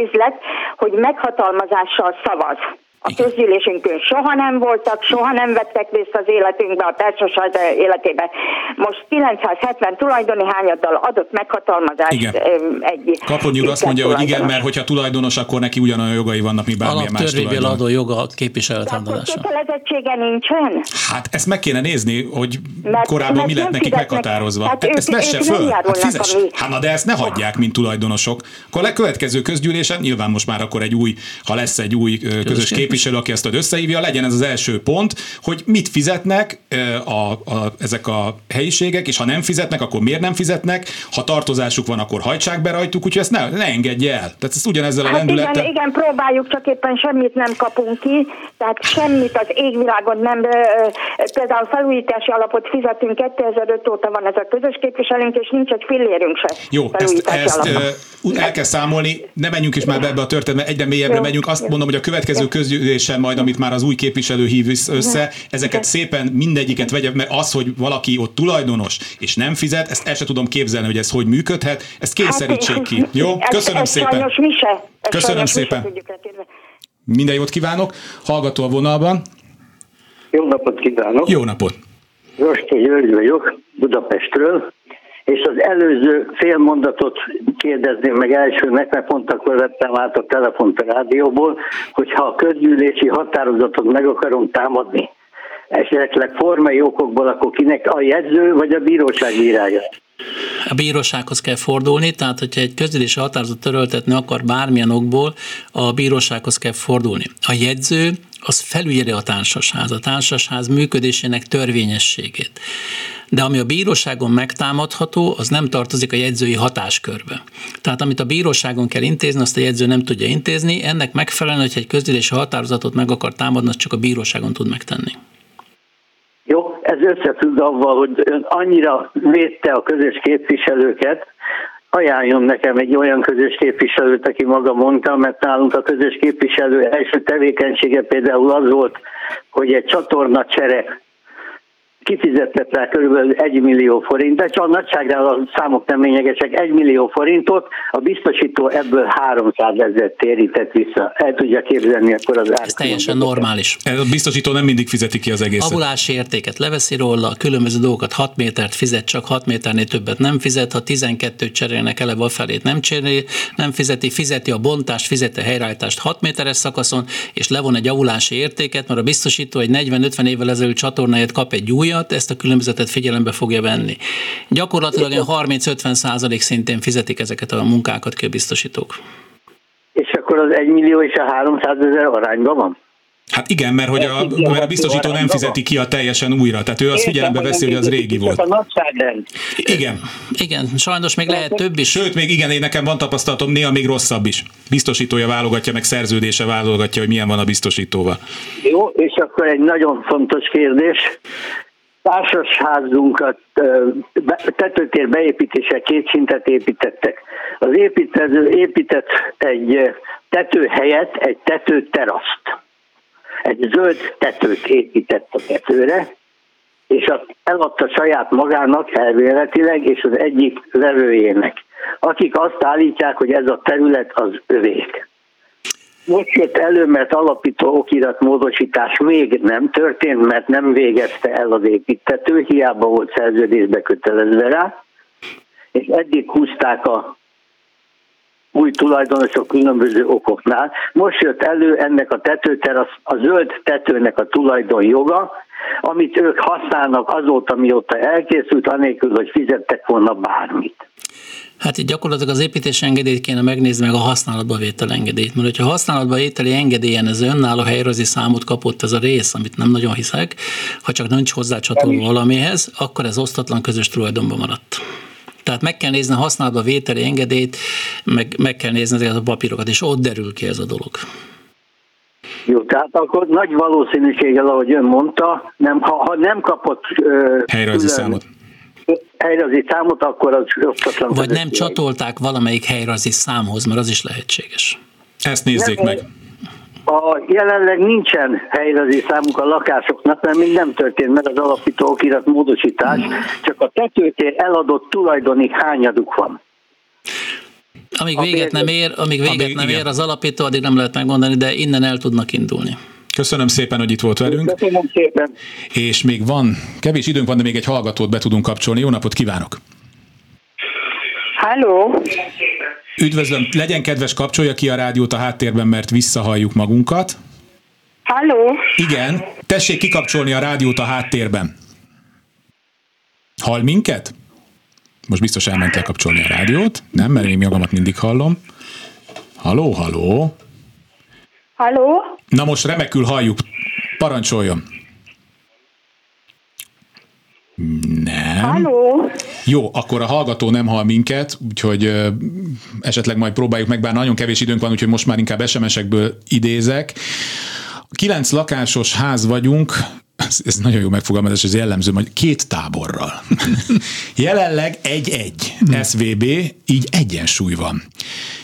üzlet, hogy meghatalmazással szavaz. A közgyűlésünkön soha nem voltak, soha nem vettek részt az életünkbe, a társaság életébe. Most 970 tulajdoni hányaddal adott meghatalmazást igen. egy... Kaponyi úr azt mondja, hogy igen, mert hogyha tulajdonos, akkor neki ugyanolyan jogai vannak, mint bármilyen más tulajdon. adó joga a képviseletálladása. kötelezettsége nincsen? Hát ezt meg kéne nézni, hogy mert, korábban mert mi lett nekik meghatározva. Hát ezt ők, vesse föl, hát fizes. Hát na, de ezt ne hagyják, mint tulajdonosok. Akkor a következő közgyűlésen, nyilván most már akkor egy új, ha lesz egy új közös kép képviselő, aki ezt összehívja, legyen ez az első pont, hogy mit fizetnek a, a, ezek a helyiségek, és ha nem fizetnek, akkor miért nem fizetnek, ha tartozásuk van, akkor hajtsák be rajtuk, úgyhogy ezt ne, ne engedje el. Tehát ezt ugyanezzel hát a lendülettel... Igen, igen, próbáljuk, csak éppen semmit nem kapunk ki, tehát semmit az égvilágon nem, például felújítási alapot fizetünk, 2005 óta van ez a közös képviselőnk, és nincs egy fillérünk se. Jó, ezt, ezt el kell számolni, ne menjünk is már be ebbe a történetbe, egyre mélyebbre Jó. megyünk. Azt mondom, hogy a következő közgyűlés ülésen majd, amit már az új képviselő hív össze, ezeket szépen mindegyiket vegye, mert az, hogy valaki ott tulajdonos és nem fizet, ezt el sem tudom képzelni, hogy ez hogy működhet, ezt kényszerítsék ki. Jó? Köszönöm szépen. Köszönöm szépen. Minden jót kívánok. Hallgató a vonalban. Jó napot kívánok. Jó napot. Rosti György vagyok, Budapestről és az előző fél mondatot kérdezném meg elsőnek, mert pont akkor vettem át a telefont a rádióból, hogyha a közgyűlési határozatot meg akarom támadni, esetleg formai okokból, akkor kinek a jegyző vagy a bíróság írja? A bírósághoz kell fordulni, tehát hogyha egy közgyűlési határozat töröltetni akar bármilyen okból, a bírósághoz kell fordulni. A jegyző az felügyeli a társasház, a társasház működésének törvényességét de ami a bíróságon megtámadható, az nem tartozik a jegyzői hatáskörbe. Tehát amit a bíróságon kell intézni, azt a jegyző nem tudja intézni, ennek megfelelően, hogy egy közgyűlési határozatot meg akar támadni, azt csak a bíróságon tud megtenni. Jó, ez összefügg avval, hogy ön annyira védte a közös képviselőket, ajánljon nekem egy olyan közös képviselőt, aki maga mondta, mert nálunk a közös képviselő első tevékenysége például az volt, hogy egy csatorna csere kifizetett rá körülbelül 1 millió forint, de csak a nagyságrál a számok nem lényegesek, 1 millió forintot, a biztosító ebből 300 ezer térített vissza. El tudja képzelni akkor az ár. Ez teljesen normális. A biztosító nem mindig fizeti ki az egészet. Avulási értéket leveszi róla, a különböző dolgokat 6 métert fizet, csak 6 méternél többet nem fizet, ha 12 cserélnek eleve a felét nem cserél, nem fizeti, fizeti a bontást, fizeti a helyreállítást 6 méteres szakaszon, és levon egy avulási értéket, mert a biztosító egy 40-50 évvel ezelőtt csatornáját kap egy újat, miatt ezt a különbözetet figyelembe fogja venni. Gyakorlatilag 30-50 százalék szintén fizetik ezeket a munkákat ki a biztosítók. És akkor az 1 millió és a 300 ezer arányban van? Hát igen, mert hogy a, mert a biztosító nem fizeti ki a teljesen újra, tehát ő azt figyelembe veszi, hogy az régi volt. Igen. Igen, sajnos még lehet több is. Sőt, még igen, én nekem van tapasztalatom, néha még rosszabb is. Biztosítója válogatja, meg szerződése válogatja, hogy milyen van a biztosítóval. Jó, és akkor egy nagyon fontos kérdés társasházunkat tetőtér beépítése két szintet építettek. Az építező épített egy tető helyett egy tetőteraszt. Egy zöld tetőt épített a tetőre, és eladta saját magának elvéletileg, és az egyik levőjének, akik azt állítják, hogy ez a terület az övék most jött elő, mert alapító okiratmódosítás még nem történt, mert nem végezte el az építető, hiába volt szerződésbe kötelezve rá, és eddig húzták a új tulajdonosok különböző okoknál. Most jött elő ennek a tetőterasz, a zöld tetőnek a tulajdonjoga, amit ők használnak azóta, mióta elkészült, anélkül, hogy fizettek volna bármit. Hát itt gyakorlatilag az építési engedélyt kéne megnézni meg a használatba vétel engedélyt, mert hogyha használatba vételi engedélyen ez önálló helyrezi számot kapott ez a rész, amit nem nagyon hiszek, ha csak nincs hozzá csatolva valamihez, akkor ez osztatlan közös tulajdonban maradt. Tehát meg kell nézni a használatba vételi engedélyt, meg, meg kell nézni ezeket a papírokat, és ott derül ki ez a dolog. Jó, tehát akkor nagy valószínűséggel, ahogy ön mondta, nem, ha, ha nem kapott Helyrajzi számot helyrajzi számot, akkor az osztatlan. Vagy nem csatolták valamelyik helyrajzi számhoz, mert az is lehetséges. Ezt nézzék nem, meg. A jelenleg nincsen helyrajzi számuk a lakásoknak, mert még nem történt meg az alapító okirat módosítás, csak a tetőtér eladott tulajdoni hányaduk van. Amíg véget nem ér, amíg véget amíg, nem ér az alapító, addig nem lehet megmondani, de innen el tudnak indulni. Köszönöm szépen, hogy itt volt velünk. Köszönöm szépen. És még van, kevés időnk van, de még egy hallgatót be tudunk kapcsolni. Jó napot kívánok! Halló! Üdvözlöm, legyen kedves, kapcsolja ki a rádiót a háttérben, mert visszahalljuk magunkat. Halló! Igen, tessék kikapcsolni a rádiót a háttérben. Hall minket? Most biztos elment kapcsolni a rádiót. Nem, mert én magamat mindig hallom. Haló, haló. Haló? Na most remekül halljuk. Parancsoljon. Nem. Halló? Jó, akkor a hallgató nem hall minket, úgyhogy ö, esetleg majd próbáljuk meg, bár nagyon kevés időnk van, úgyhogy most már inkább SMS-ekből idézek. Kilenc lakásos ház vagyunk, ez, ez nagyon jó megfogalmazás, ez jellemző, hogy két táborral. Jelenleg egy-egy SVB, így egyensúly van.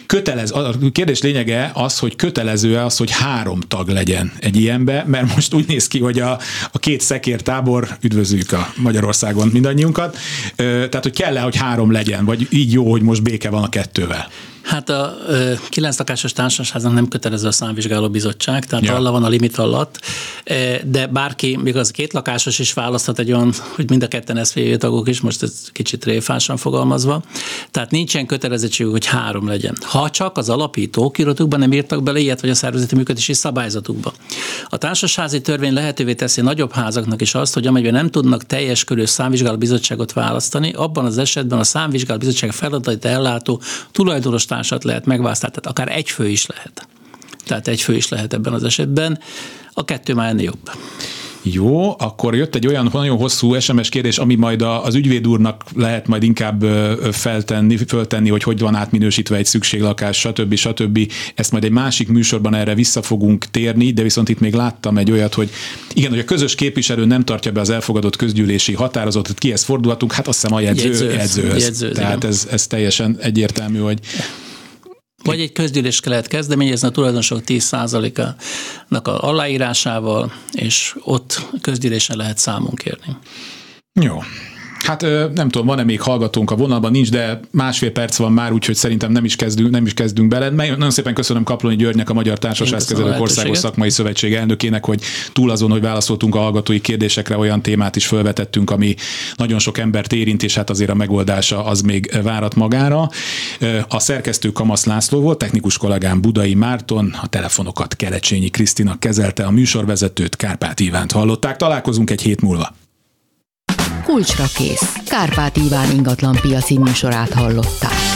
Kötelez, a kérdés lényege az, hogy kötelező-e az, hogy három tag legyen egy ilyenbe, mert most úgy néz ki, hogy a, a két szekér tábor, üdvözlük a Magyarországon mindannyiunkat, tehát, hogy kell-e, hogy három legyen, vagy így jó, hogy most béke van a kettővel? Hát a kilenc lakásos társaságnak nem kötelező a számvizsgáló bizottság, tehát ja. alla van a limit alatt, de bárki, még az két lakásos is választhat egy olyan, hogy mind a ketten SZVJ tagok is, most ez kicsit réfásan fogalmazva, tehát nincsen kötelezettség, hogy három legyen. Ha csak az alapító kiratukban nem írtak bele ilyet, vagy a szervezeti működési szabályzatukba. A társasházi törvény lehetővé teszi nagyobb házaknak is azt, hogy amelyben nem tudnak teljes körű számvizsgáló bizottságot választani, abban az esetben a számvizsgáló bizottság feladatait ellátó tulajdonos társat lehet megválasztani, tehát akár egy fő is lehet. Tehát egy fő is lehet ebben az esetben. A kettő már ennél jobb. Jó, akkor jött egy olyan nagyon hosszú SMS kérdés, ami majd az ügyvéd úrnak lehet majd inkább feltenni, föltenni, hogy hogy van átminősítve egy szükséglakás, stb. stb. Ezt majd egy másik műsorban erre vissza fogunk térni, de viszont itt még láttam egy olyat, hogy igen, hogy a közös képviselő nem tartja be az elfogadott közgyűlési határozatot, kihez fordulhatunk, hát azt hiszem a jegyző, jegyző, jegyzőhöz. Jegyző, Tehát ez, ez teljesen egyértelmű, hogy vagy egy közgyűlést kellett kezdeményezni a tulajdonosok 10%-ának a aláírásával, és ott közgyűlésen lehet számon kérni. Jó. Hát nem tudom, van-e még hallgatónk a vonalban, nincs, de másfél perc van már, úgyhogy szerintem nem is kezdünk, nem is kezdünk bele. Nagyon szépen köszönöm Kaploni Györgynek, a Magyar Társaságkezelők Országos Szakmai Szövetség elnökének, hogy túl azon, hogy válaszoltunk a hallgatói kérdésekre, olyan témát is felvetettünk, ami nagyon sok embert érint, és hát azért a megoldása az még várat magára. A szerkesztő Kamasz László volt, technikus kollégám Budai Márton, a telefonokat Kelecsényi Krisztina kezelte, a műsorvezetőt Kárpát Ivánt hallották. Találkozunk egy hét múlva. Kulcsra kész. Kárpát Iván ingatlan piaci műsorát hallották.